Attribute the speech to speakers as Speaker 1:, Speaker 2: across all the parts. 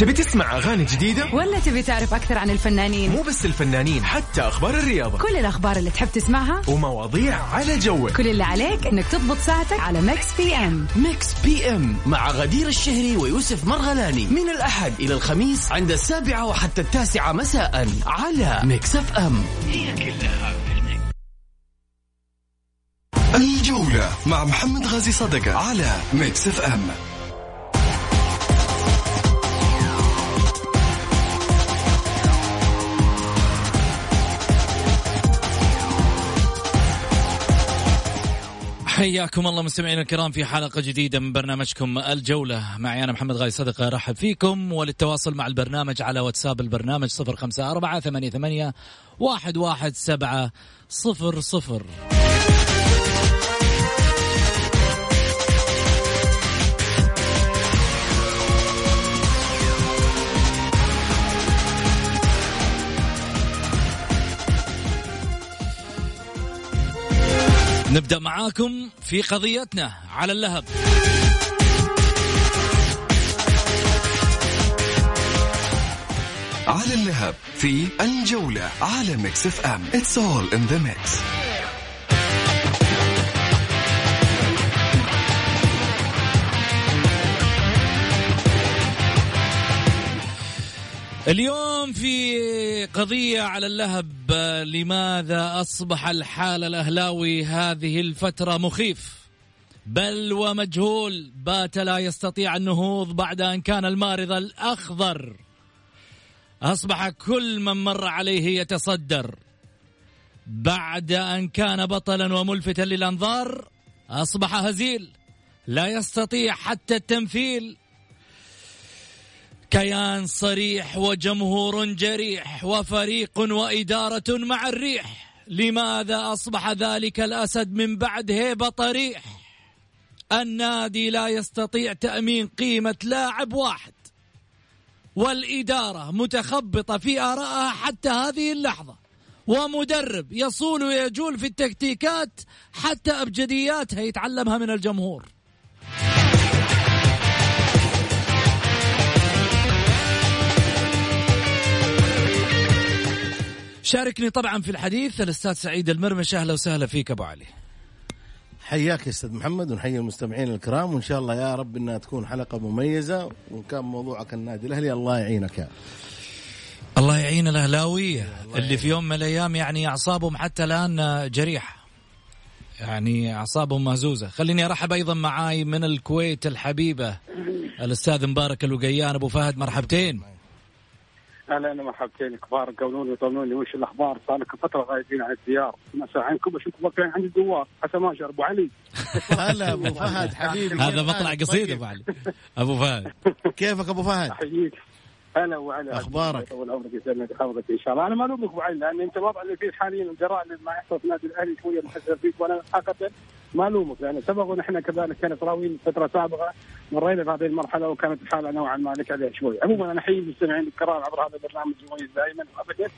Speaker 1: تبي تسمع أغاني جديدة؟
Speaker 2: ولا تبي تعرف أكثر عن الفنانين؟
Speaker 1: مو بس الفنانين حتى أخبار الرياضة.
Speaker 2: كل الأخبار اللي تحب تسمعها؟
Speaker 1: ومواضيع على جوك.
Speaker 2: كل اللي عليك إنك تضبط ساعتك على Mix
Speaker 3: FM Mix FM مع غدير الشهري ويوسف مرغلاني. من الأحد إلى الخميس عند السابعة وحتى التاسعة مساء على Mix FM
Speaker 4: الجولة مع محمد غازي صدقة على Mix FM
Speaker 5: حياكم الله مستمعينا الكرام في حلقة جديدة من برنامجكم الجولة. معي أنا محمد غازي صدقة أرحب فيكم وللتواصل مع البرنامج على واتساب البرنامج صفر خمسة أربعة ثمانية, ثمانية واحد, واحد سبعة صفر صفر. نبدأ معاكم في قضيتنا على اللهب.
Speaker 4: على اللهب في الجولة على Mix FM. It's all in the mix.
Speaker 5: اليوم في قضية على اللهب لماذا أصبح الحال الأهلاوي هذه الفترة مخيف؟ بل ومجهول بات لا يستطيع النهوض بعد أن كان المارد الأخضر. أصبح كل من مر عليه يتصدر. بعد أن كان بطلا وملفتا للأنظار أصبح هزيل لا يستطيع حتى التمثيل. كيان صريح وجمهور جريح وفريق وإدارة مع الريح. لماذا أصبح ذلك الأسد من بعد هيبة طريح؟ النادي لا يستطيع تأمين قيمة لاعب واحد والإدارة متخبطة في آرائها حتى هذه اللحظة ومدرب يصول ويجول في التكتيكات حتى أبجدياتها يتعلمها من الجمهور. شاركني طبعا في الحديث. الأستاذ سعيد المرمش أهلا وسهلا فيك أبو علي.
Speaker 6: حياك يا أستاذ محمد ونحيي المستمعين الكرام وإن شاء الله يا رب إنها تكون حلقة مميزة وإن كان موضوعك النادي الأهلي الله يعينك يا
Speaker 5: الله يعين الاهلاويه اللي في يوم من الأيام يعني أعصابهم حتى الآن جريحة. يعني أعصابهم مهزوزة. خليني أرحب أيضا معاي من الكويت الحبيبة الأستاذ مبارك الوقيان أبو فهد مرحبتين.
Speaker 7: أهلا مرحبتين كبار قولوني وطمنوني وش الأخبار؟ صار لكم فترة غايبين عن الديار. مساء عنكم اشوفكم واقفين عند الدوار حسن ماشر أبو علي.
Speaker 6: هلا أبو فهد حبيبي.
Speaker 5: هذا مطلع
Speaker 6: حالك؟
Speaker 5: قصيده
Speaker 6: طيب.
Speaker 5: أبو علي. أبو فهد.
Speaker 6: كيفك أبو فهد؟
Speaker 7: أحييك. هلا ابو علي
Speaker 6: أخبارك؟
Speaker 7: طول عمرك يسلمك حفظك إن شاء الله. أنا ما الومك أبو علي لأن أنت الوضع اللي فيه حاليا الجراء اللي ما يحصل في النادي الأهلي شوية محسن فيك وأنا حقيقة ما الومك لأن سبق ونحن كذلك كانت راويين فترة سابقة مرينا بهذه المرحلة وكانت الحالة نوعا ما لك عليها شوي عموما أنا احيي المستمعين الكرام عبر هذا البرنامج المميز دائما وابدا.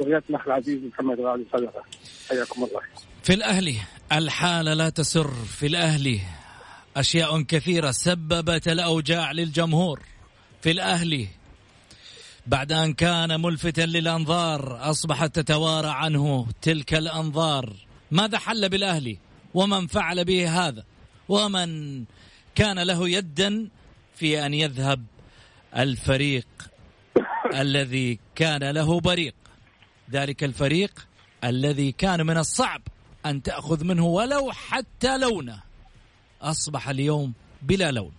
Speaker 7: وياك الاخ العزيز محمد غالي صدقة. حياكم الله.
Speaker 5: في الأهلي الحالة لا تسر. في الأهلي أشياء كثيرة سببت الأوجاع للجمهور. في الأهلي بعد أن كان ملفتا للأنظار أصبحت تتوارى عنه تلك الأنظار. ماذا حل بالأهلي؟ ومن فعل به هذا ومن كان له يدا في أن يذهب الفريق الذي كان له بريق. ذلك الفريق الذي كان من الصعب أن تأخذ منه. ولو حتى لونه. أصبح اليوم بلا لون.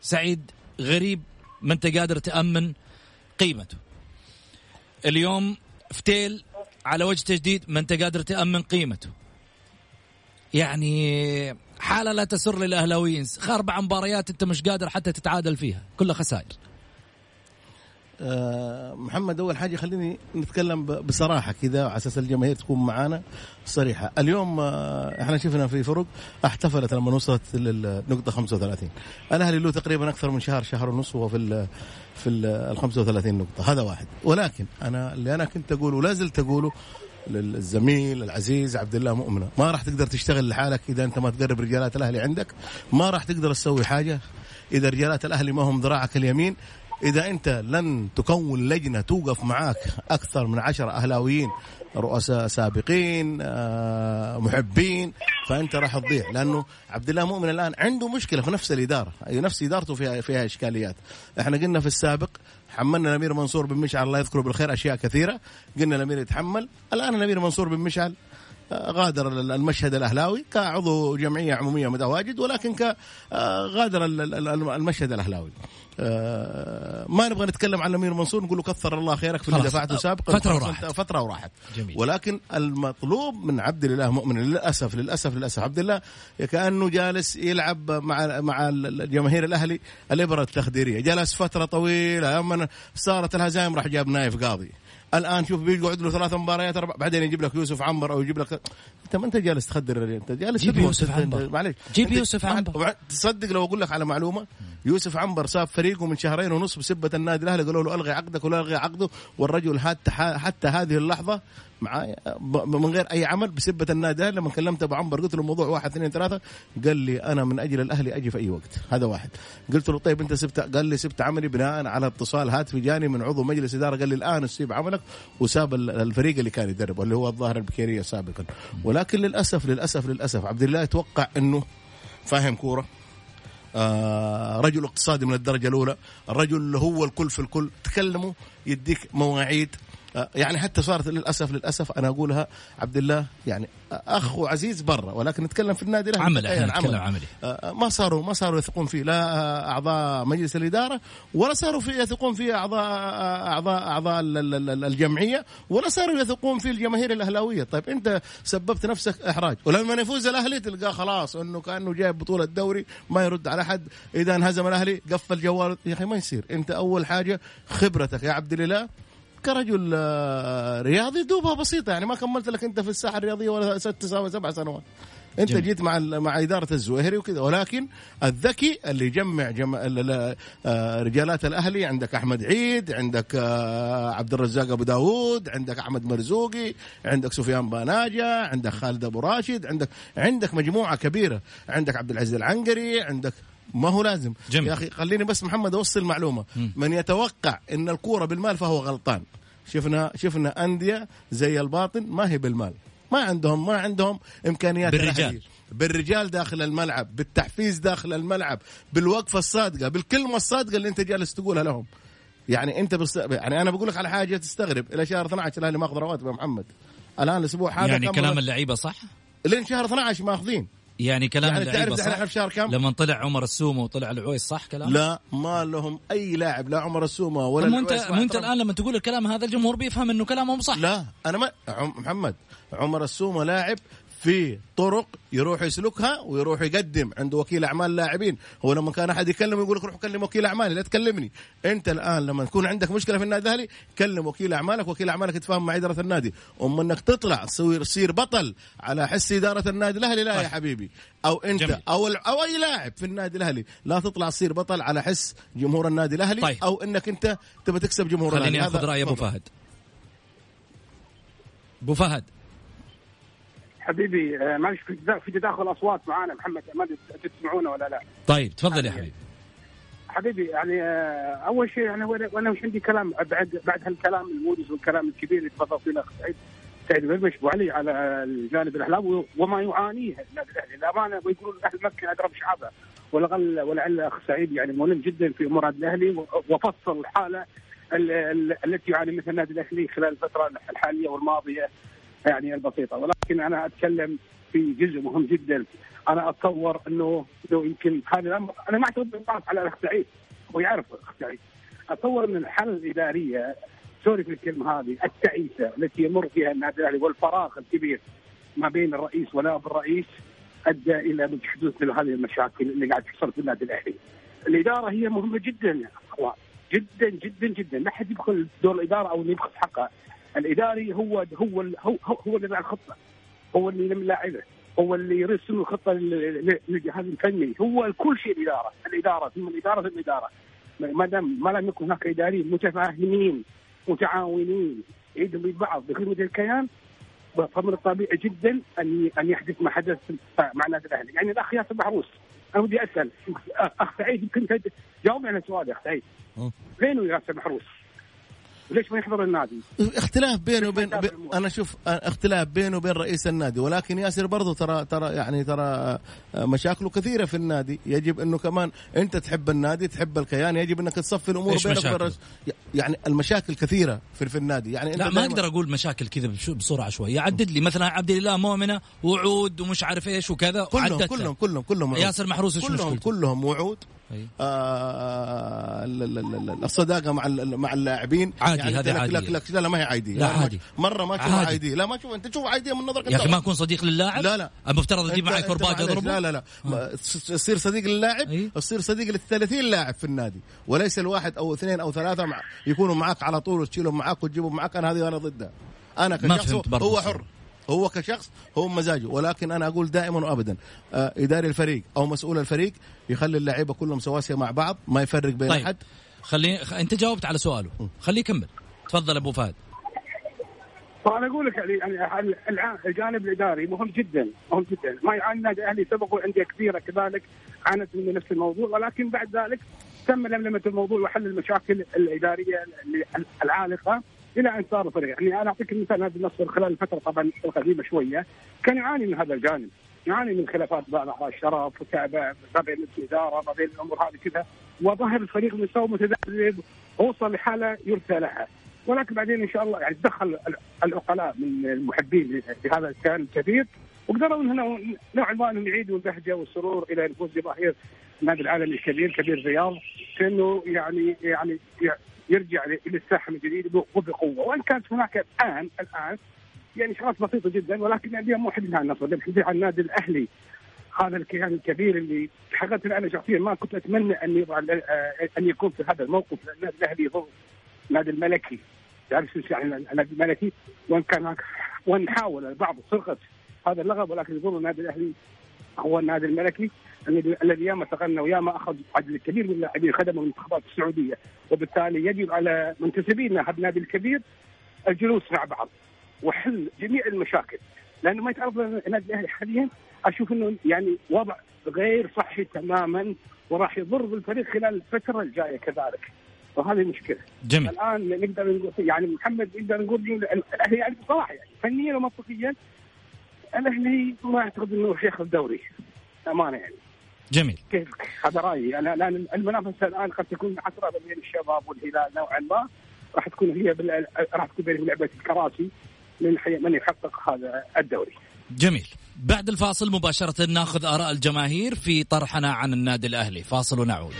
Speaker 5: سعيد غريب ما أنت قادر تأمن قيمته. اليوم فتيل على وجه تجديد ما أنت قادر تأمن قيمته. يعني حالة لا تسر للأهلاويين. أربع مباريات أنت مش قادر حتى تتعادل فيها. كلها خسائر.
Speaker 6: آه، محمد أول حاجة خليني نتكلم بصراحة كذا على أساس الجماهير تكون معانا. صريحة. اليوم آه، إحنا شفنا في فرق احتفلت لما وصلت للنقطة 35 الأهلي له تقريبا أكثر من شهر شهر ونص وهو في ال في ال 35 نقطة. هذا واحد. ولكن أنا اللي أنا كنت أقوله ولا زلت أقوله للزميل العزيز عبد الله مؤمنة. ما راح تقدر تشتغل لحالك إذا أنت ما تقرب رجالات الأهلي عندك. ما راح تقدر تسوي حاجة إذا رجالات الأهلي ما هم ذراعك اليمين. إذا أنت لن تكون لجنة توقف معاك أكثر من عشرة أهلاويين رؤساء سابقين آه، محبين فأنت راح تضيع. لأنه عبد الله مؤمن الآن عنده مشكلة في نفس الإدارة نفس إدارته فيها فيها إشكاليات. إحنا قلنا في السابق حملنا الأمير منصور بن مشعل الله يذكره بالخير أشياء كثيرة. قلنا الأمير يتحمل. الآن الأمير منصور بن مشعل غادر المشهد الأهلاوي كعضو جمعية عمومية متواجد ولكن كغادر المشهد الأهلاوي آه، ما نبغى نتكلم عن الأمير منصور نقول له كثر الله خيرك في اللي. دفعته سابقا خلاص
Speaker 5: وراحت.
Speaker 6: فترة وراحت
Speaker 5: جميل.
Speaker 6: ولكن المطلوب من عبد الاله مؤمن للأسف للأسف للأسف عبد الله كأنه جالس يلعب مع مع الجماهير الأهلي الإبرة التخديرية جلس فترة طويلة لما صارت الهزائم راح جاب نايف قاضي الآن شوف بيقعد له ثلاث مباريات أربع بعدين يجيب لك يوسف عنبر أو يجيب لك أنت ما أنت جالس تخدر أنت جالس
Speaker 5: جيب يوسف عنبر.
Speaker 6: معلش
Speaker 5: جيب يوسف عنبر.
Speaker 6: وبعد- تصدق لو أقول لك على معلومة يوسف عنبر ساب فريقه من شهرين ونص بسبة النادي الأهلي قالوا له ألغي عقدك ولا ألغي عقده والرجل حتى حتى هذه اللحظة معايا من غير أي عمل بسبة النادي لما كلمت أبو عنبر قلت له الموضوع واحد اثنين ثلاثة. قال لي أنا من أجل الأهلي أجي في أي وقت. هذا واحد. قلت له طيب أنت سبت قال لي سبت عملي بناء على اتصال هاتفي جاني من عضو مجلس إدارة. قال لي الآن سيب عملك وساب ال- الفريق اللي كان يدربه اللي هو الظاهر البكيرية سابقا. ولكن للأسف للأسف للأسف عبد الله يتوقع إنه فاهم كورة. آه رجل اقتصادي من الدرجة الأولى الرجل هو الكل في الكل. تكلموا يديك مواعيد. يعني حتى صارت للأسف للأسف أنا أقولها عبد الله يعني أخ وعزيز برا ولكن نتكلم في النادي الأهلي.
Speaker 5: عمل إحنا
Speaker 6: عمل.
Speaker 5: نتكلم عملي.
Speaker 6: آه، ما صاروا ما صاروا يثقون فيه لا أعضاء مجلس الإدارة ولا صاروا في يثقون فيه اعضاء اعضاء أعضاء ال- ال- ال- الجمعية ولا صاروا يثقون في الجماهير الأهلاوية. طيب أنت سببت نفسك إحراج. ولما يفوز الأهلي تلقاه خلاص إنه كأنه جايب بطولة دوري ما يرد على حد إذا انهزم الأهلي قفل جواله يا أخي ما يصير. أنت أول حاجة خبرتك. يا عبد الإله كرجل آه، رياضي دوبها بسيطة. يعني ما كملت لك أنت في الساحة الرياضية ولا ست سبع سنوات. أنت
Speaker 5: جميل.
Speaker 6: جيت مع مع إدارة الزويهري وكذا. ولكن الذكي اللي يجمع جم... آه، رجالات الأهلي عندك أحمد عيد عندك آه، عبد الرزاق أبو داوود عندك أحمد مرزوقي عندك سفيان باناجا عندك خالد أبو راشد عندك عندك مجموعة كبيرة. عندك عبد العزيز العنقري عندك ما هو لازم.
Speaker 5: جميل.
Speaker 6: يا أخي خليني بس محمد أوصل معلومة. من يتوقع إن الكورة بالمال فهو غلطان. شفنا شفنا أندية زي الباطن ما هي بالمال. ما عندهم ما عندهم إمكانيات
Speaker 5: بالرجال.
Speaker 6: بالرجال داخل الملعب بالتحفيز داخل الملعب بالوقفة الصادقة بالكلمة الصادقة اللي أنت جالس تقولها لهم. يعني أنت بس يعني أنا بقول لك على حاجة تستغرب. إلى شهر 12 الأهلي ماخذ رواتب يا محمد. الآن الأسبوع هذا
Speaker 5: يعني كلام اللعيبة صح؟
Speaker 6: لين شهر 12 ماخذين.
Speaker 5: يعني كلام
Speaker 6: يعني
Speaker 5: اللعيبة
Speaker 6: تعرف إحنا
Speaker 5: صح؟
Speaker 6: في شهر كم؟
Speaker 5: لما طلع عمر السومه وطلع العويس صح كلام؟
Speaker 6: لا ما لهم أي لاعب لا عمر السومه ولا
Speaker 5: مو انت
Speaker 6: العويس
Speaker 5: مو
Speaker 6: أنت.
Speaker 5: الآن لما تقول الكلام هذا الجمهور بيفهم إنه كلامهم صح
Speaker 6: لا أنا ما عم محمد عمر السومه لاعب في طرق يروح يسلكها ويروح يقدم عنده وكيل أعمال لاعبين. هو لما كان أحد يكلمه يقول لك روح كلم وكيل أعمالي لا تكلمني. أنت الآن لما تكون عندك مشكلة في النادي الأهلي كلم وكيل أعمالك وكيل أعمالك يتفاهم مع إدارة النادي. اما أنك تطلع تصير تصير بطل على حس إدارة النادي الأهلي لا يا حبيبي. أو أنت
Speaker 5: جميل.
Speaker 6: أو أو أي لاعب في النادي الأهلي لا تطلع تصير بطل على حس جمهور النادي الأهلي
Speaker 5: طيب.
Speaker 6: أو أنك أنت تبى تكسب جمهور
Speaker 5: خليني
Speaker 6: الأهلي.
Speaker 5: آخذ رأي
Speaker 6: أبو.
Speaker 5: فهد. أبو فهد.
Speaker 7: حبيبي آه، معلش في تدا- في تداخل اصوات معانا محمد ما تسمعونا ولا لا.
Speaker 5: طيب تفضل يا حبيبي.
Speaker 7: حبيبي يعني آه، أول شيء أنا وأنا وش عندي كلام بعد بعد هالكلام الموجز والكلام الكبير اللي تفضل فيه الأخ سعيد سعيد بربش أبو علي على الجانب الاهلاوي وما يعانيه النادي الأهلي. الامانه ويقولون أهل مكة اضرب شعبه ولعل ولعل الأخ سعيد يعني ملم جدا في امور الأهلي وفصل الحاله ال- ال- التي يعاني منها النادي الأهلي خلال الفترة الحالية والماضية. يعني البسيطة. ولكن أنا أتكلم في جزء مهم جدا. أنا أتصور إنه لو يمكن هذا الامر أنا ما بالضغط على الاخ سعيد. هو يعرف الاخ سعيد. أتصور إن الحل الإدارية سوري في الكلمة هذه التعيسة التي يمر فيها النادي الأهلي والفراغ الكبير ما بين الرئيس ونائب الرئيس أدى إلى حدوث مثل هذه المشاكل اللي قاعد تحصل في النادي الأهلي. الإدارة هي مهمة جدا يا أخوان. جدا جدا جدا. ما حد يدخل دور الإدارة أو يبخس حقها. الإداري هو هو هو هو اللي يضع الخطه هو اللي يلم لاعبه هو اللي يرسم الخطة للجهاز الفني. هو كل شيء الإدارة. الإدارة ثم الإدارة ثم الإدارة. ما دام ما لم يكن هناك إداريين متفاهمين متعاونين يدهم ببعض بخدمة الكيان فمن الطبيعي جدا أن أن يحدث ما حدث مع النادي الأهلي، يعني الأخ ياسر محروس أنا ودي أسأل. اخ سعيد يمكن تجاوب على سؤالي أخ سعيد. فين ياسر محروس؟ ليش ما يحضر النادي؟
Speaker 6: اختلاف بينه وبين بي أنا أشوف اختلاف بينه وبين رئيس النادي ولكن ياسر برضه ترى ترى يعني ترى مشاكله كثيرة في النادي. يجب إنه كمان أنت تحب النادي تحب الكيان يجب إنك تصفي الأمور بينك وبين يعني المشاكل كثيرة في, في النادي. يعني
Speaker 5: لا ما أقدر أقول مشاكل كذا بصوره عشوائيه عدد لي مثلا عبد الاله مؤمنة وعود ومش عارف إيش وكذا
Speaker 6: كلهم كلهم كلهم كلهم
Speaker 5: ياسر محروس إيش
Speaker 6: كلهم
Speaker 5: مشكلته؟
Speaker 6: كلهم وعود. آه الصداقة مع مع اللاعبين
Speaker 5: عادي يعني هذه
Speaker 6: عادي لك لك لا, لا ما هي عادي
Speaker 5: لا عادي.
Speaker 6: مرة ما تشوف عادي. لا ما تشوف انت تشوف عادي من نظرك
Speaker 5: يا أخي ما اكون صديق للاعب؟
Speaker 6: لا لا.
Speaker 5: المفترض أجيب معي كرباج أضربه؟
Speaker 6: لا لا لا. تصير صديق للاعب تصير صديق لل 30 لاعب في النادي. وليس الواحد أو اثنين أو ثلاثة مع يكونوا معك على طول وتشيلهم معك وتجيبهم معك أنا هذه أنا ضدها أنا كشخص هو حر. هو كشخص هو مزاجه. ولكن أنا أقول دائما وابدا آه إداري الفريق أو مسؤول الفريق يخلي اللعيبة كلهم سواسية مع بعض ما يفرق بين
Speaker 5: طيب.
Speaker 6: أحد.
Speaker 5: خلي أنت جاوبت على سؤاله. خليه يكمل. تفضل أبو فهد.
Speaker 7: فانا أقول لك يعني الجانب الإداري مهم جدا مهم جدا. ما يعاني النادي الاهلي سبق انديه كثيره كذلك عانت من نفس الموضوع. ولكن بعد ذلك تم لملمة الموضوع وحل المشاكل الإدارية العالقة. إلى أن صار فريق. يعني أنا أعطيك مثال نادي النصر خلال الفترة طبعا القديمه شوية كان يعاني من هذا الجانب. يعاني من خلافات بعض أعضاء الشرف وتعب ما بين الاداره ما بين الأمور هذه كذا. وظهر الفريق مستوى متذبذب وصل لحالة يرثى لها. ولكن بعدين إن شاء الله يعني دخل العقلاء من المحبين لهذا الكيان الكبير وقدروا هنا نوعا ما إنهم يعيدوا البهجه والسرور إلى نفوس جماهير النادي العالمي الكبير كبير الرياض كأنه يعني يعني يرجع إلى الساحة من جديد وبقوة. وإن كانت هناك الان الآن يعني شغلات بسيطة جدا ولكن الانديه مو عن النصر الحديث عن النادي الأهلي هذا الكيان الكبير اللي حقيقة أنا شخصيا ما كنت أتمنى أن يضع أن يكون في هذا الموقف. النادي الأهلي يضم النادي الملكي. تعرف شو يعني النادي الملكي؟ وإن كان وإن حاول البعض سرقة هذا اللقب ولكن يظن النادي الأهلي هو النادي الملكي الذي ياما تغنى وياما أخذ عدد كبير من اللاعبين خدموا المنتخبات السعودية. وبالتالي يجب على منتسبين هذا النادي الكبير الجلوس مع بعض وحل جميع المشاكل. لأنه ما يتعرض النادي الأهلي حاليا أشوف إنه يعني وضع غير صحي تماما وراح يضر بالفريق خلال الفترة الجاية كذلك. وهذه المشكلة
Speaker 5: جميل.
Speaker 7: الآن نقدر نقول يعني محمد نقدر نقول الأهلي يعني بصراحه يعني فنيا ومنطقيا الاهلي ما أعتقد إنه راح ياخذ دوري امانه يعني.
Speaker 5: جميل.
Speaker 7: كيف هذا رأيي. أنا لأن المنافسة الآن قد تكون حسره بين الشباب والهلال نوعا ما. راح تكون هي بال... راح تكون بين لعبة الكراسي من حي... من يحقق هذا الدوري.
Speaker 5: جميل. بعد الفاصل مباشرة ناخذ آراء الجماهير في طرحنا عن النادي الأهلي. فاصل ونعود.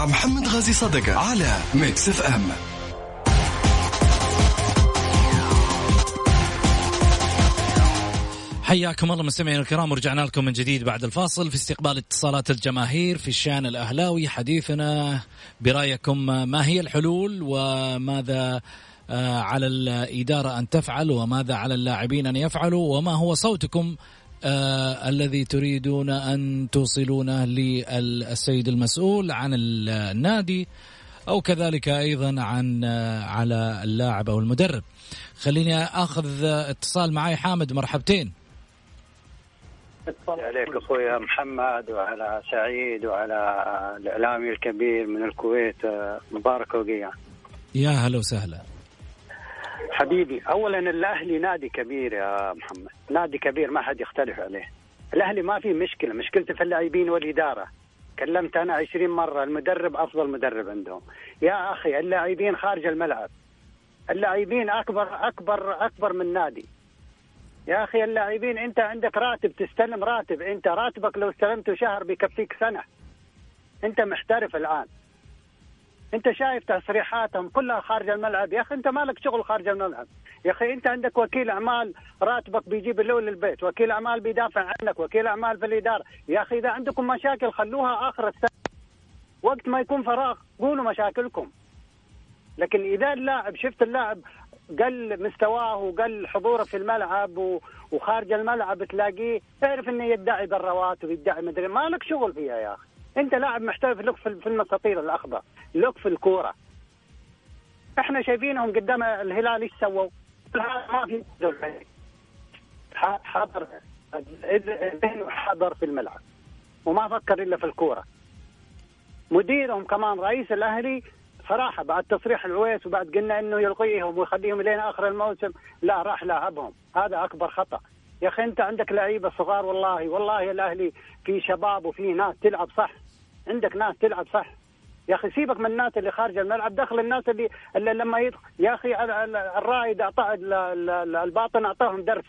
Speaker 4: محمد غازي صدقة على Mix FM
Speaker 5: حياكم الله مستمعينا الكرام ورجعنا لكم من جديد بعد الفاصل في استقبال اتصالات الجماهير في الشان الأهلاوي. حديثنا برأيكم ما هي الحلول وماذا على الإدارة أن تفعل وماذا على اللاعبين أن يفعلوا وما هو صوتكم آه الذي تريدون أن توصلونه للسيد المسؤول عن النادي أو كذلك أيضا عن آه على اللاعب أو المدرب. خليني آخذ اتصال معي حامد مرحبتين.
Speaker 8: عليك أخوي محمد وعلى سعيد وعلى الإعلامي الكبير من الكويت مبارك وقيان
Speaker 5: يا هلا وسهلا.
Speaker 8: حبيبي اولا الأهلي نادي كبير يا محمد. نادي كبير ما حد يختلف عليه. الأهلي ما في مشكلة مشكلته في اللاعبين والإدارة. كلمت أنا عشرين مرة المدرب أفضل مدرب عندهم. يا أخي اللاعبين خارج الملعب. اللاعبين أكبر أكبر أكبر من نادي. يا أخي اللاعبين أنت عندك راتب تستلم راتب. أنت راتبك لو استلمته شهر بيكفيك سنة. أنت محترف الآن. أنت شايف تصريحاتهم كلها خارج الملعب. يا أخي أنت مالك شغل خارج الملعب. يا أخي أنت عندك وكيل أعمال راتبك بيجيب اللون للبيت وكيل أعمال بيدافع عنك وكيل أعمال في الإدارة. يا أخي إذا عندكم مشاكل خلوها آخر السنة. وقت ما يكون فراغ قولوا مشاكلكم. لكن إذا اللاعب شفت اللاعب قل مستواه وقل حضوره في الملعب وخارج الملعب تلاقيه اعرف إنه يدعي بالرواتب يدعي مدري ما لك شغل فيها يا أخي. أنت لاعب محترف لك في المساطيل الأخضر لك في الكورة. إحنا شايفينهم قدام الهلال إيش سووا؟ ما في حضر ذهنه حضر في الملعب وما فكر إلا في الكورة. مديرهم كمان رئيس الأهلي صراحة بعد تصريح العويس وبعد قلنا إنه يلغيهم ويخليهم لين آخر الموسم لا راح لاعبهم هذا أكبر خطأ. يا أخي أنت عندك لعيبة صغار والله والله الأهلي في شباب وفي ناس تلعب صح. عندك ناس تلعب صح. يا أخي سيبك من الناس اللي خارج الملعب دخل الناس اللي, اللي لما يدخل يا أخي الرائد اعطى الباطن أعطاهم درس.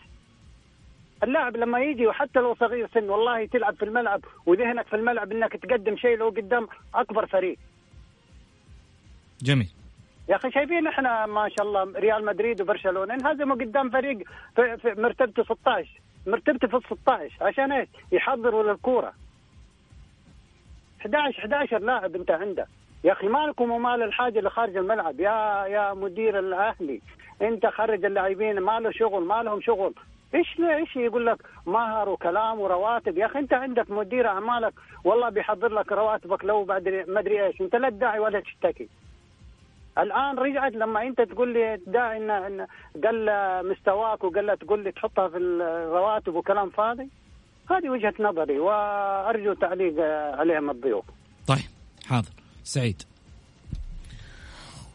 Speaker 8: اللاعب لما يجي وحتى لو صغير سن والله تلعب في الملعب وذهنك في الملعب إنك تقدم شيء لو قدام أكبر فريق.
Speaker 5: جميل.
Speaker 8: يا أخي شايفين إحنا ما شاء الله ريال مدريد وبرشلونة انهزموا قدام فريق في, في مرتبته 16 مرتبته في ال 16 عشان إيش؟ يحضروا للكورة. 11 11 لاعب أنت عنده. يا أخي مالكم ومال الحاجة اللي خارج الملعب. يا يا مدير الأهلي أنت خرج اللاعبين ما له شغل ما لهم شغل. إيش إيش يقول لك؟ مهر وكلام ورواتب. يا أخي أنت عندك مدير أعمالك والله بيحضر لك رواتبك لو بعد ما أدري إيش. أنت لا تدعي ولا تشتكي. الآن رجعت لما أنت تقول لي تدعي ان قل مستواك وقل تقول لي تحطها في الرواتب وكلام فاضي هذه وجهة نظري وأرجو تعليق عليها من الضيوف.
Speaker 5: طيب حاضر سعيد.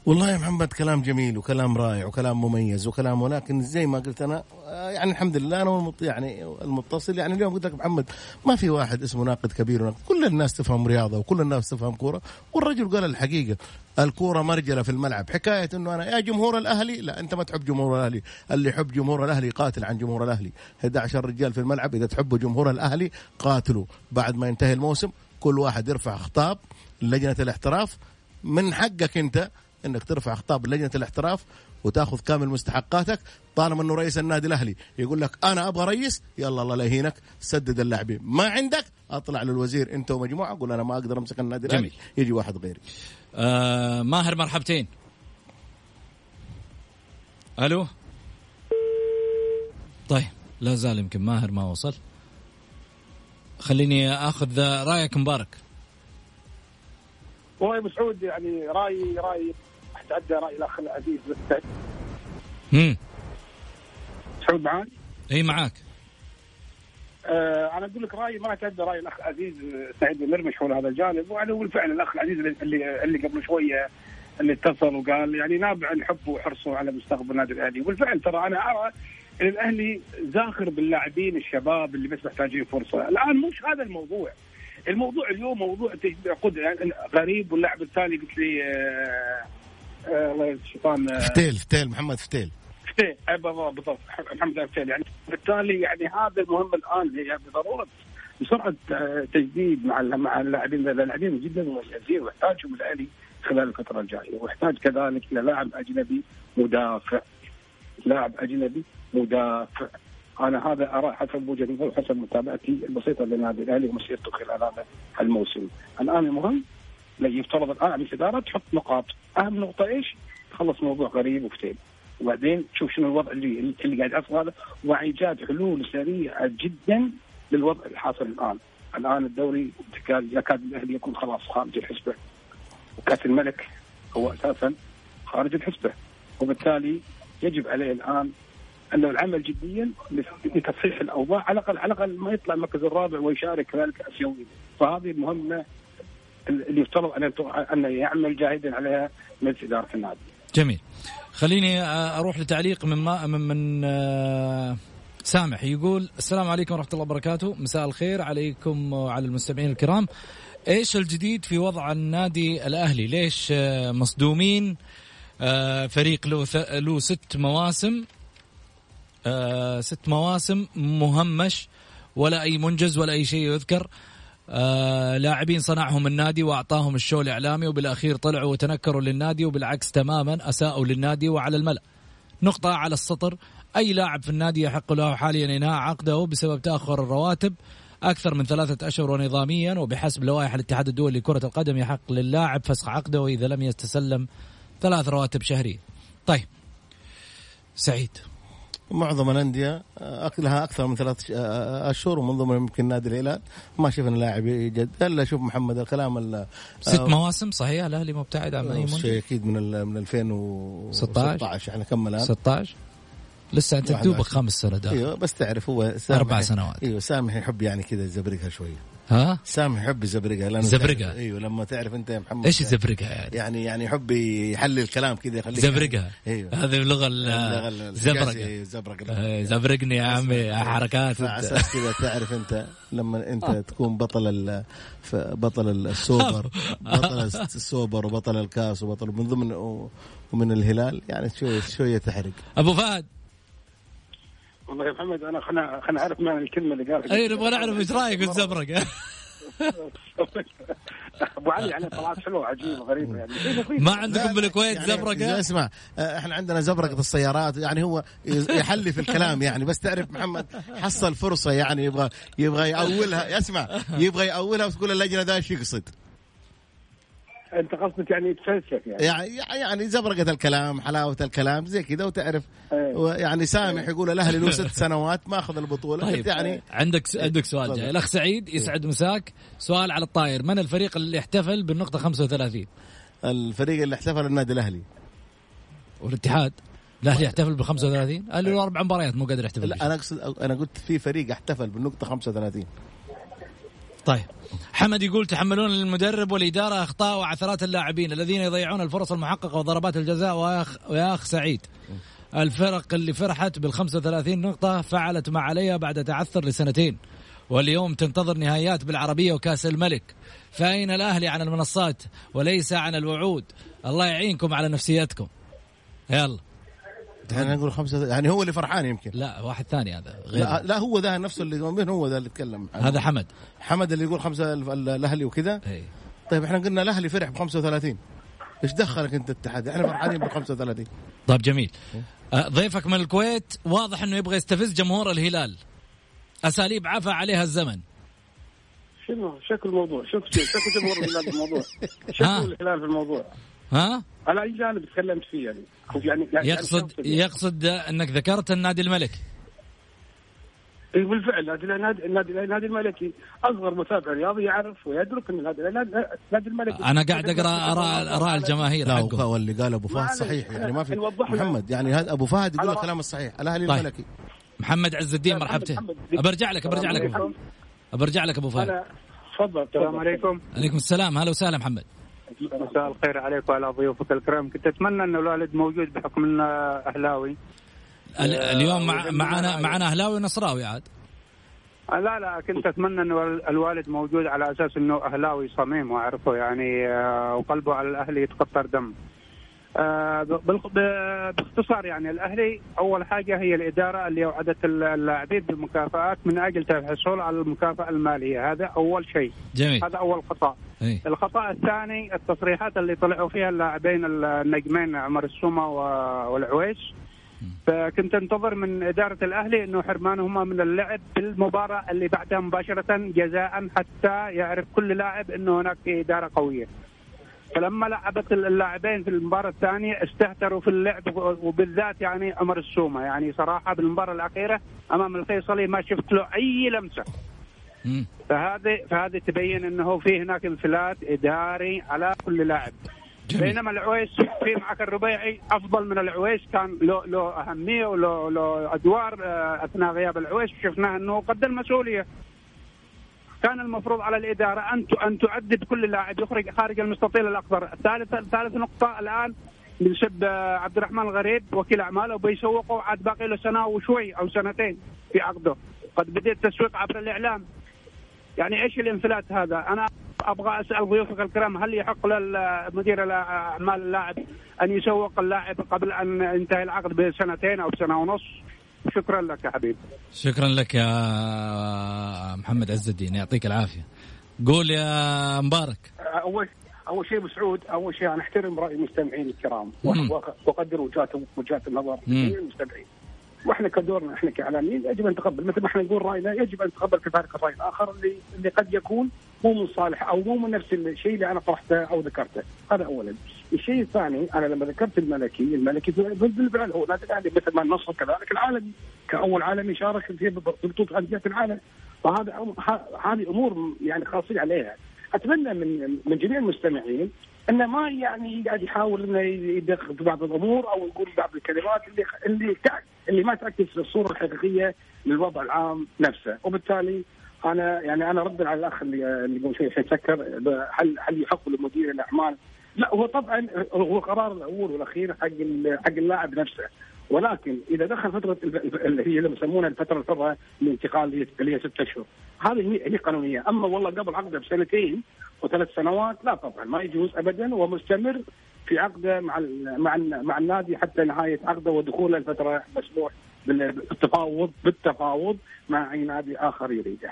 Speaker 6: والله يا محمد كلام جميل وكلام رائع وكلام مميز وكلام ولكن زي ما قلت أنا يعني الحمد لله أنا يعني المتصل يعني اليوم قلت لك محمد ما في واحد اسمه ناقد كبير وناقد. كل الناس تفهم رياضة وكل الناس تفهم كورة. والرجل قال الحقيقة الكورة مرجلة في الملعب. حكاية إنه أنا يا جمهور الأهلي؟ لا أنت ما تحب جمهور الأهلي. اللي يحب جمهور الأهلي قاتل عن جمهور الأهلي. 11 رجال في الملعب إذا تحبوا جمهور الأهلي قاتلوا. بعد ما ينتهي الموسم كل واحد يرفع خطاب لجنة الإحتراف من حقك أنت انك ترفع خطاب لجنة الاحتراف وتاخذ كامل مستحقاتك طالما انه رئيس النادي الأهلي يقول لك أنا أبغى رئيس يلا الله لا يهينك سدد اللاعبين. ما عندك؟ أطلع للوزير أنت ومجموعة قول أنا ما أقدر أمسك النادي الأهلي يجي واحد غيري.
Speaker 5: آه ماهر مرحبتين. ألو؟ طيب لا زال يمكن ماهر ما وصل. خليني أخذ رأيك مبارك.
Speaker 7: والله ابو سعود يعني رايي رأيي اتعدى رأي الأخ العزيز بس
Speaker 5: امم
Speaker 7: سعود معاك؟
Speaker 5: إي معاك.
Speaker 7: آه أنا أقول لك رأيي ما اتعدى رأي الأخ العزيز سعيد بن مرمش حول هذا الجانب. أقول فعلا الأخ العزيز اللي اللي قبل شوية اللي اتصل وقال يعني نابع عن حبه وحرصه على مستقبل النادي الأهلي. وبالفعل ترى أنا أرى إن الأهلي زاخر باللاعبين الشباب اللي بس محتاجين فرصة، الآن مش هذا الموضوع. الموضوع اليوم موضوع عقود يعني غريب واللاعب الثاني قلت لي آه الله الشيطان آه.
Speaker 6: فتيل فتيل محمد فتيل.
Speaker 7: فتيل بالضبط. محمد فتيل. يعني بالتالي يعني هذا المهم الآن هي بضرورة بسرعة تجديد مع مع اللاعبين. اللاعبين جدا مميزين ويحتاجهم الاهلي خلال الفترة الجاية. ويحتاج كذلك إلى لاعب أجنبي مدافع. لاعب أجنبي مدافع. أنا هذا أرى حسب وجهة نظري وحسب متابعتي البسيطة للنادي الأهلي ومسيرته خلال هذا الموسم. الآن المهم يفترض الآن الاداره تحط نقاط، أهم نقطة إيش؟ تخلص موضوع غريب وفتيل. وبعدين تشوف شنو الوضع اللي اللي قاعد يحصل هذا وايجاد حلول سريعة جدا للوضع الحاصل الآن. الآن الدوري يكاد الأهلي يكون خلاص خارج الحسبة. وكأس الملك هو أساسا خارج الحسبة. وبالتالي يجب عليه الآن انه العمل جديا لتصحيح الأوضاع على الاقل على الأقل ما يطلع المركز الرابع ويشارك كذلك اسيويا فهذه المهمه اللي يفترض أن أن يعمل جاهدا عليها مجلس إدارة النادي.
Speaker 5: جميل. خليني أروح لتعليق من ما من, من سامح. يقول السلام عليكم ورحمة الله وبركاته. مساء الخير عليكم وعلى المستمعين الكرام. إيش الجديد في وضع النادي الأهلي؟ ليش مصدومين؟ فريق له له ست مواسم. آه ست مواسم مهمش ولا أي منجز ولا أي شيء يذكر. آه لاعبين صنعهم النادي وأعطاهم الشو الإعلامي وبالأخير طلعوا وتنكروا للنادي وبالعكس تماما أساءوا للنادي وعلى الملأ. نقطة على السطر أي لاعب في النادي يحق له حاليا إنهاء عقده بسبب تأخر الرواتب أكثر من ثلاثة أشهر ونظاميا وبحسب لوائح الاتحاد الدولي لكرة القدم يحق للاعب فسخ عقده إذا لم يتسلم ثلاث رواتب شهرية. طيب سعيد.
Speaker 6: معظم الأندية آه، لها أكثر من ثلاث ش- آه، أشهر ومن ضمنهم يمكن نادي الهلال. ما شفنا لاعب جد. إلا شوف محمد الكلام ال-
Speaker 5: ست
Speaker 6: آه،
Speaker 5: مواسم صحيح؟ الأهلي مبتعد عن
Speaker 6: آه، شيء أكيد من من 2016 إحنا كم الآن؟
Speaker 5: 16 لسه أنت
Speaker 6: 21.
Speaker 5: دوبك خمس داخل.
Speaker 6: أيوه بس تعرف هو سامح
Speaker 5: أربع سنوات.
Speaker 6: أيوه سامح يحب يعني كذا يزبرقها شوية.
Speaker 5: ها؟
Speaker 6: سامح يحب يزبرقها
Speaker 5: لأنه.
Speaker 6: تعرف- أيوه لما تعرف أنت يا محمد.
Speaker 5: إيش يزبرقها يعني؟
Speaker 6: يعني يعني يحب يحلل الكلام كذا يخليك
Speaker 5: زبرقها
Speaker 6: أيوه.
Speaker 5: هذه اللغة
Speaker 6: اللغة
Speaker 5: ال-
Speaker 6: ال-
Speaker 5: زبرقة.
Speaker 6: إيه، زبرق
Speaker 5: زبرقني يا عمي حركات.
Speaker 6: على أساس كذا تعرف أنت لما أنت تكون بطل بطل ال- السوبر. بطل السوبر وبطل الكاس وبطل من ضمن ومن الهلال يعني شوية شوية تحرق.
Speaker 5: أبو فهد.
Speaker 7: والله يا محمد أنا خلنا خلنا أعرف معنى الكلمة اللي قالها.
Speaker 5: أي نبغى نعرف إيش رأيك في الزبرقة
Speaker 7: أبو علي يعني طلعت حلوة عجيبه غريبة يعني.
Speaker 5: ما عندكم بالكويت
Speaker 6: يعني اسمع آه، إحنا عندنا زبرقة السيارات يعني هو يحلي في الكلام يعني. بس تعرف محمد حصل فرصة يعني يبغى يبغى يأولها. اسمع يبغى يأولها وتقول اللجنة ده إيش يقصد.
Speaker 7: انت قصدك يعني يتفلسف يعني.
Speaker 6: يعني يعني زبرقة الكلام حلاوة الكلام زي كذا وتعرف.
Speaker 7: أيوة.
Speaker 6: يعني سامح يقول الأهلي له ست سنوات ما أخذ البطولة.
Speaker 5: طيب.
Speaker 6: يعني
Speaker 5: عندك عندك سؤال جاي. الأخ سعيد يسعد مساك. سؤال على الطاير. من الفريق اللي احتفل بالنقطة 35
Speaker 6: الفريق اللي احتفل النادي الأهلي.
Speaker 5: والاتحاد. الأهلي يحتفل بال 35 الاهلي له أربع مباريات مو قادر يحتفل
Speaker 6: لا. أنا أقصد أنا قلت في فريق احتفل بالنقطة 35
Speaker 5: طيب. حمد يقول تحملون المدرب والإدارة أخطاء وعثرات اللاعبين الذين يضيعون الفرص المحققة وضربات الجزاء ويا أخ, ويا أخ سعيد. الفرق اللي فرحت بال 35 نقطة فعلت ما عليها بعد تعثر لسنتين. واليوم تنتظر نهائيات بالعربية وكأس الملك. فأين الأهلي عن المنصات وليس عن الوعود؟ الله يعينكم على نفسيتكم. يلا.
Speaker 6: يعني نقول خمسة يعني هو اللي فرحان يمكن.
Speaker 5: لا واحد ثاني هذا. غير
Speaker 6: لا, لا هو ذا نفسه اللي من هو ذا اللي يتكلم
Speaker 5: هذا حمد.
Speaker 6: حمد اللي يقول خمسة ال- ال- الأهلي وكذا.
Speaker 5: إيه.
Speaker 6: طيب إحنا قلنا الأهلي فرح ب 35 إيش دخلك أنت الاتحاد إحنا فرحانين ب 35
Speaker 5: طيب جميل. آه، ضيفك من الكويت واضح إنه يبغى يستفز جمهور الهلال. أساليب عفى عليها الزمن.
Speaker 7: شنو؟ شكل الموضوع. شوف شكل جمهور الهلال في الموضوع؟ شكل الهلال في الموضوع.
Speaker 5: ها؟
Speaker 7: على أي جانب تكلمت فيه يعني. يعني يعني
Speaker 5: يقصد يقصد أنك ذكرت النادي الملكي
Speaker 7: اي بالفعل نادي النادي النادي النادي الملكي أصغر متابع رياضي يعرف ويدرك إن النادي النادي الملكي
Speaker 5: أنا قاعد اقرا اراء اراء الجماهير
Speaker 6: لا
Speaker 5: حقه
Speaker 6: واللي قال أبو فهد صحيح. يعني ما في. محمد يعني هذا أبو فهد يقول الكلام الصحيح. الأهلي
Speaker 5: طيب.
Speaker 6: الملكي.
Speaker 5: محمد عز الدين مرحبتين. برجع لك برجع لك. برجع لك أبو فهد.
Speaker 7: تفضل السلام عليكم.
Speaker 5: عليكم السلام. هلا وسهلا محمد.
Speaker 9: مساء الخير عليك وعلى ضيوفك الكرام. كنت أتمنى انه الوالد موجود بحكم انه أهلاوي.
Speaker 5: ال- اليوم مع معنا معنا أهلاوي ونصراوي عاد.
Speaker 9: آه، لا لا كنت أتمنى انه الوالد موجود على أساس إنه أهلاوي صميم وأعرفه يعني آه، وقلبه على الاهلي يتقطر دم. آه، باختصار يعني الأهلي أول حاجة هي الإدارة اللي وعدت اللاعبين بالمكافآت من أجل الحصول على المكافأة المالية. هذا أول شيء.
Speaker 5: جميل.
Speaker 9: هذا أول خطأ.
Speaker 5: إيه.
Speaker 9: الخطأ الثاني التصريحات اللي طلعوا فيها اللاعبين النجمين عمر السومة والعويش فكنت انتظر من إدارة الأهلي إنه حرمانهما من اللعب بالمباراة اللي بعدها مباشرة جزاء حتى يعرف كل لاعب إنه هناك إدارة قوية. فلما لعبت اللاعبين في المباراة الثانية استهتروا في اللعب وبالذات يعني عمر السومة. يعني صراحة بالمباراة الأخيرة أمام الفيصلي ما شفت له أي
Speaker 5: لمسة.
Speaker 9: فهذه فهذه تبين إنه في هناك انفلات إداري على كل لاعب.
Speaker 5: جميل.
Speaker 9: بينما العويس في معك الربيعي أفضل من العويس. كان له له أهمية وله له أدوار آه، أثناء غياب العويس. شفناه إنه قد المسؤوليه كان المفروض على الإدارة أن أن تؤدب كل لاعب يخرج خارج المستطيل الأخضر، الثالث ثالث نقطة الآن بنسب آه، عبد الرحمن الغريب وكيل أعماله بيسوقوا عاد باقي له سنة وشوي أو سنتين في عقده، قد بدأ التسويق عبر الإعلام. يعني إيش الانفلات هذا؟ أنا أبغى أسأل ضيوفك الكرام هل يحق للمدير أعمال اللاعب أن يسوق اللاعب قبل أن ينتهي العقد بسنتين أو سنة ونص؟ شكرا لك يا حبيبي
Speaker 5: شكرا لك يا محمد عز الدين يعطيك العافية. قول يا مبارك.
Speaker 7: اول أول شيء ابو سعود أول شيء أنا أحترم رأي المستمعين الكرام. وأقدر وجهات وجهات النظر المستمعين. وإحنا كدورنا إحنا كإعلاميين يجب أن نتقبل مثل ما إحنا نقول رأينا يجب أن نتقبل كذلك الرأي الآخر اللي اللي قد يكون مو من صالح أو مو من نفس الشيء اللي أنا طرحته أو ذكرته. هذا اولا. الشيء الثاني أنا لما ذكرت الملكي الملكي بالفعل هو نادي الاهلي مثل ما النصر كذلك العالمي. كأول عالمي شارك في بطوله أندية العالم. فهذا هذه أمور يعني خاصين عليها. أتمنى من من جميع المستمعين انه ما يعني قاعد يحاول إنه يدقق في بعض الأمور أو يقول بعض الكلمات اللي اللي اللي ما تعكس الصورة الحقيقية للوضع العام نفسه. وبالتالي أنا يعني أنا ردا على الأخ اللي اللي يقول شيء يسكر ب- هل هل يحق لمدير الأعمال؟ لا هو طبعا هو قرار الأول والأخير حق حق اللاعب نفسه ولكن إذا دخل فترة ال- ال- اللي هي اللي يسمونها الفترة الحره للانتقال اللي هي- اللي هي ست اشهر هذه هي قانونية أما والله قبل عقده بسنتين وثلاث سنوات لا طبعا ما يجوز ابدا ومستمر في عقده مع مع مع النادي حتى نهاية عقده ودخوله الفترة مسموح بال- بالتفاوض بالتفاوض مع أي نادي آخر يريده.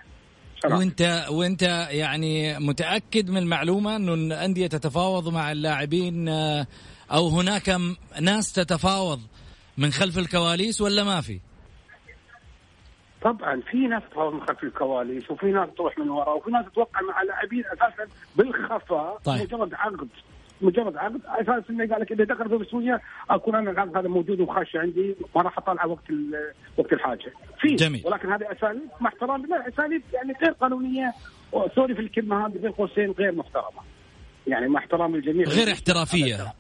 Speaker 5: وانت وانت يعني متأكد من المعلومة انه الأندية تتفاوض مع اللاعبين آه، أو هناك ناس تتفاوض من خلف الكواليس ولا ما في؟
Speaker 7: طبعا في ناس تتفاوض من خلف الكواليس وفي ناس تروح من وراء وفي ناس تتوقع مع لاعبين أساسا بالخفاء
Speaker 5: طيب.
Speaker 7: مجرد عقد مجرد عقد أساس إنه قال لك إذا دخل في بسويه اكون أنا العقد هذا موجود وخاش عندي ما راح اطلعه وقت وقت الحاجة. في
Speaker 5: جميل.
Speaker 7: ولكن هذه أساليب مع احترامي لا أساليب يعني غير قانونية سوري في الكلمة هذه بين قوسين غير محترمة. يعني مع احترامي الجميع
Speaker 5: غير احترافية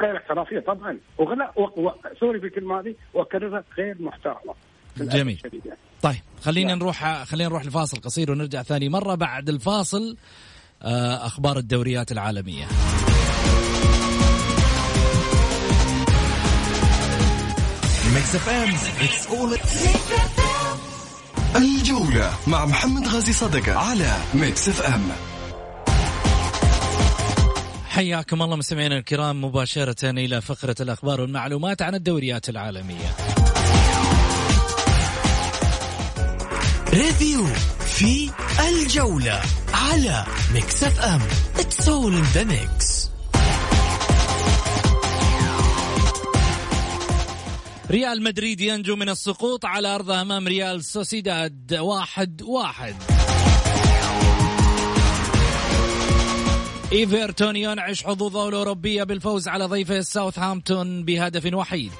Speaker 7: غير احترافية طبعا وغلا و... و... sorry في الكلمة هذه واكررها غير محترمة.
Speaker 5: جميل. طيب خلينا نروح خلينا نروح لفاصل قصير ونرجع ثاني مرة بعد الفاصل أخبار الدوريات
Speaker 1: العالمية. Mix FM it's all
Speaker 4: الجولة مع محمد غازي صدقة على Mix FM
Speaker 5: حياكم الله مستمعينا الكرام مباشرة إلى فقرة الأخبار والمعلومات عن الدوريات العالمية.
Speaker 3: review في الجولة. على Mix FM it's all in the mix
Speaker 5: ريال مدريد ينجو من السقوط على أرضه أمام ريال سوسيداد. واحد واحد. إيفرتون ينعش حظوظه الأوروبية بالفوز على ضيفه ساوثهامبتون بهدف وحيد.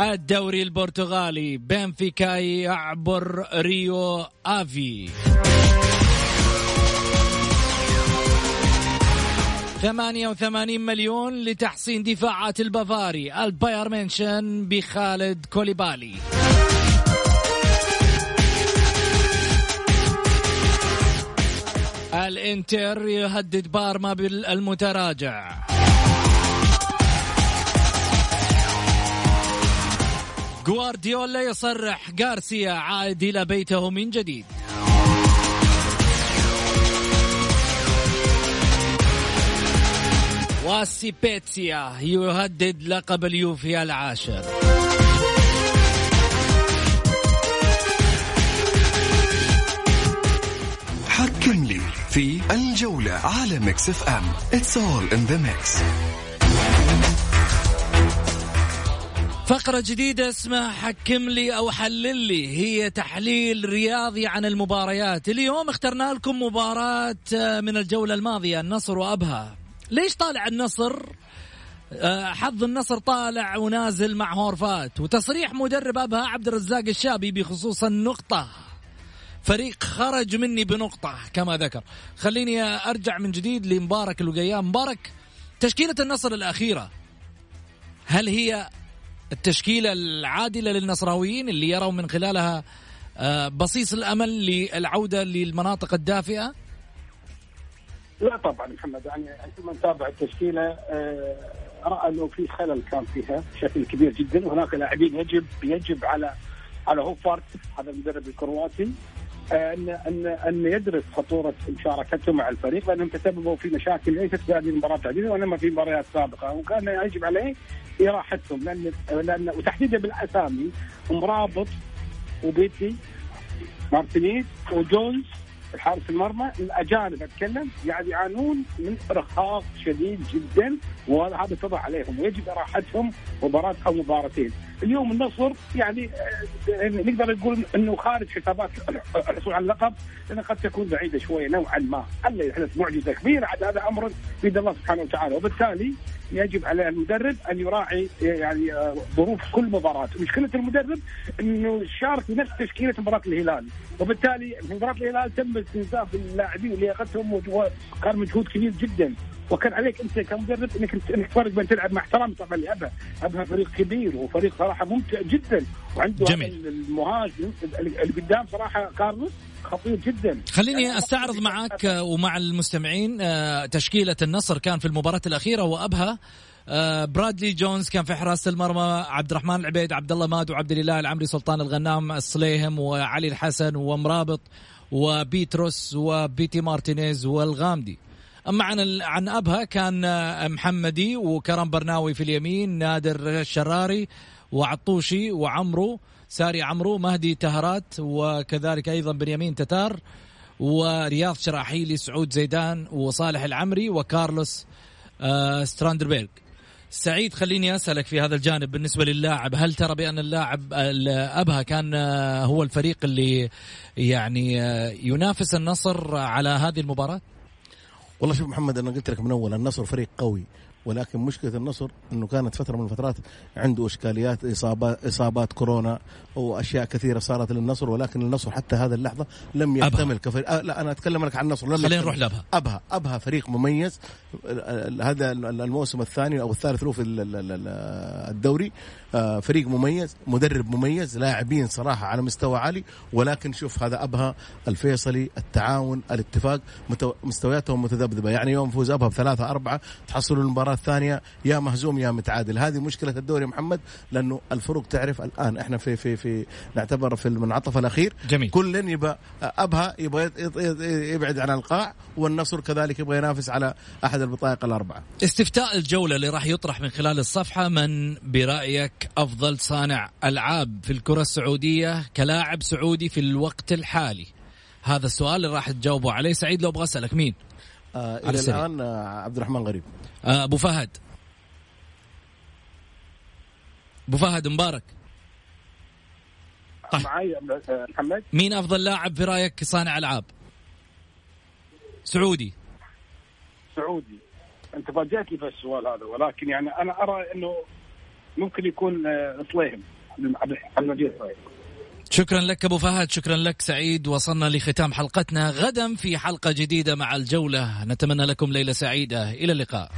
Speaker 5: الدوري البرتغالي بنفيكا يعبر ريو آفي. 88 مليون لتحسين دفاعات البافاري البايرن ميونشن بخاليدو كوليبالي. الانتر يهدد بارما بالمتراجع. جوارديولا يصرح غارسيا عائد إلى بيته من جديد. وسيبيتسيا يهدد لقب اليوفي العاشر.
Speaker 4: حكم لي في الجولة على Mix FM. it's all in the mix
Speaker 5: فقرة جديدة اسمها حكم لي أو حلل لي. هي تحليل رياضي عن المباريات. اليوم اخترنا لكم مباراة آه، من الجولة الماضية النصر وأبها. ليش طالع النصر؟ آه، حظ النصر طالع ونازل مع هورفات. وتصريح مدرب أبها عبد الرزاق الشابي بخصوص النقطة. فريق خرج مني بنقطة كما ذكر. خليني أرجع من جديد لمبارك الوقيام مبارك تشكيلة النصر الأخيرة. هل هي التشكيلة العادلة للنصراويين اللي يروا من خلالها آه، بصيص الأمل للعودة للمناطق الدافئة؟
Speaker 7: لا طبعا محمد يعني عندما نتابع التشكيلة آه، رأى أنه في خلل كان فيها بشكل كبير جدا. وهناك لاعبين يجب يجب على على هوفارت هذا المدرب الكرواتي ان ان أن يدرس خطورة مشاركته مع الفريق لأنهم تسببوا في مشاكل ليست في هذه المباراة وإنما في مباريات سابقة. وكان يجب عليه إراحتهم لأن لأن وتحديدا بالأسامي مرابط وبيتي مارتينيز وجونز حارس المرمى الأجانب أتكلم يعني يعانون من إرهاق شديد جدا وهذا اتضح عليهم ويجب إراحتهم مباراة أو مباراتين. اليوم النصر يعني آه، نقدر نقول إنه خارج حسابات الحصول على اللقب لأنها قد تكون بعيدة شوية نوعا ما، ألا يحدث معجزة كبيرة عاد هذا أمر بيد الله سبحانه وتعالى وبالتالي يجب على المدرب أن يراعي يعني ظروف كل مباراة، مشكلة المدرب إنه شارك بنفس تشكيلة مباراة الهلال، وبالتالي في مباراة الهلال تم استنزاف اللاعبين ولياقتهم وكان مجهود كبير جدا. وكان عليك أنت كمدرب إنك إنك تفرق بين تلعب مع احترام طبعا لابها، ابها فريق كبير وفريق صراحة ممتع جدا. وعنده
Speaker 5: جميل.
Speaker 7: المهاجم اللي قدام صراحة كارلوس. خطير جدا.
Speaker 5: خليني أستعرض معك ومع المستمعين آه، تشكيلة النصر كان في المباراة الأخيرة وأبها آه، برادلي جونز كان في حراسة المرمى عبد الرحمن العبيد عبد الله ماد وعبد الإله العمري سلطان الغنام الصليهم وعلي الحسن ومرابط وبيتروس وبيتي مارتينيز والغامدي. أما عن عن أبها كان آه، محمدي وكرم برناوي في اليمين نادر الشراري وعطوشي وعمرو ساري عمرو مهدي تهرات وكذلك أيضا بنيامين تتار ورياض شراحيلي سعود زيدان وصالح العمري وكارلوس آه، ستراندربيرغ. سعيد خليني أسألك في هذا الجانب بالنسبة للاعب. هل ترى بأن اللاعب ال- أبها كان آه، هو الفريق اللي يعني آه، ينافس النصر على هذه المباراة؟
Speaker 6: والله شوف محمد أنا قلت لك من أول النصر فريق قوي. ولكن مشكلة النصر إنه كانت فترة من الفترات عنده إشكاليات اصابات إصابات كورونا وأشياء كثيرة صارت للنصر ولكن النصر حتى هذه اللحظة لم. يكتمل كفريق. آه لا أنا أتكلم لك عن النصر. لم
Speaker 5: خلينا. نروح لأبها.
Speaker 6: أبها أبها فريق مميز. هذا الموسم الثاني أو الثالث له في ال- ال- ال- الدوري. فريق مميز مدرب مميز لاعبين صراحة على مستوى عالي ولكن شوف هذا أبها الفيصلي التعاون الاتفاق مستوياتهم متذبذبة. يعني يوم فوز أبها بثلاثة أربعة تحصلوا المباراة الثانية يا مهزوم يا متعادل. هذه مشكلة الدوري محمد لأنه الفرق تعرف الآن. إحنا في في في نعتبر في المنعطف الأخير.
Speaker 5: جميل.
Speaker 6: كل يبقى أبها يبغى يبعد عن القاع والنصر كذلك يبغى ينافس على أحد البطايق الأربعة.
Speaker 5: استفتاء الجولة اللي راح يطرح من خلال الصفحة من أفضل صانع ألعاب في الكرة السعودية كلاعب سعودي في الوقت الحالي؟ هذا السؤال اللي راح تجاوبوا عليه. سعيد لو أبغى أسألك مين؟
Speaker 6: آه
Speaker 5: إلى.
Speaker 6: الآن آه عبد الرحمن غريب.
Speaker 5: آه، أبو فهد. أبو فهد مبارك. طيب.
Speaker 7: معي آه، محمد.
Speaker 5: مين أفضل لاعب في رأيك صانع ألعاب؟ سعودي.
Speaker 7: سعودي. أنت فاجأتني في السؤال هذا ولكن يعني أنا أرى إنه ممكن يكون آه، صليهم عبد المجيد صليهم
Speaker 5: شكرا لك أبو فهد شكرا لك سعيد. وصلنا لختام حلقتنا. غدا في حلقة جديدة مع الجولة. نتمنى لكم ليلة سعيدة. إلى اللقاء.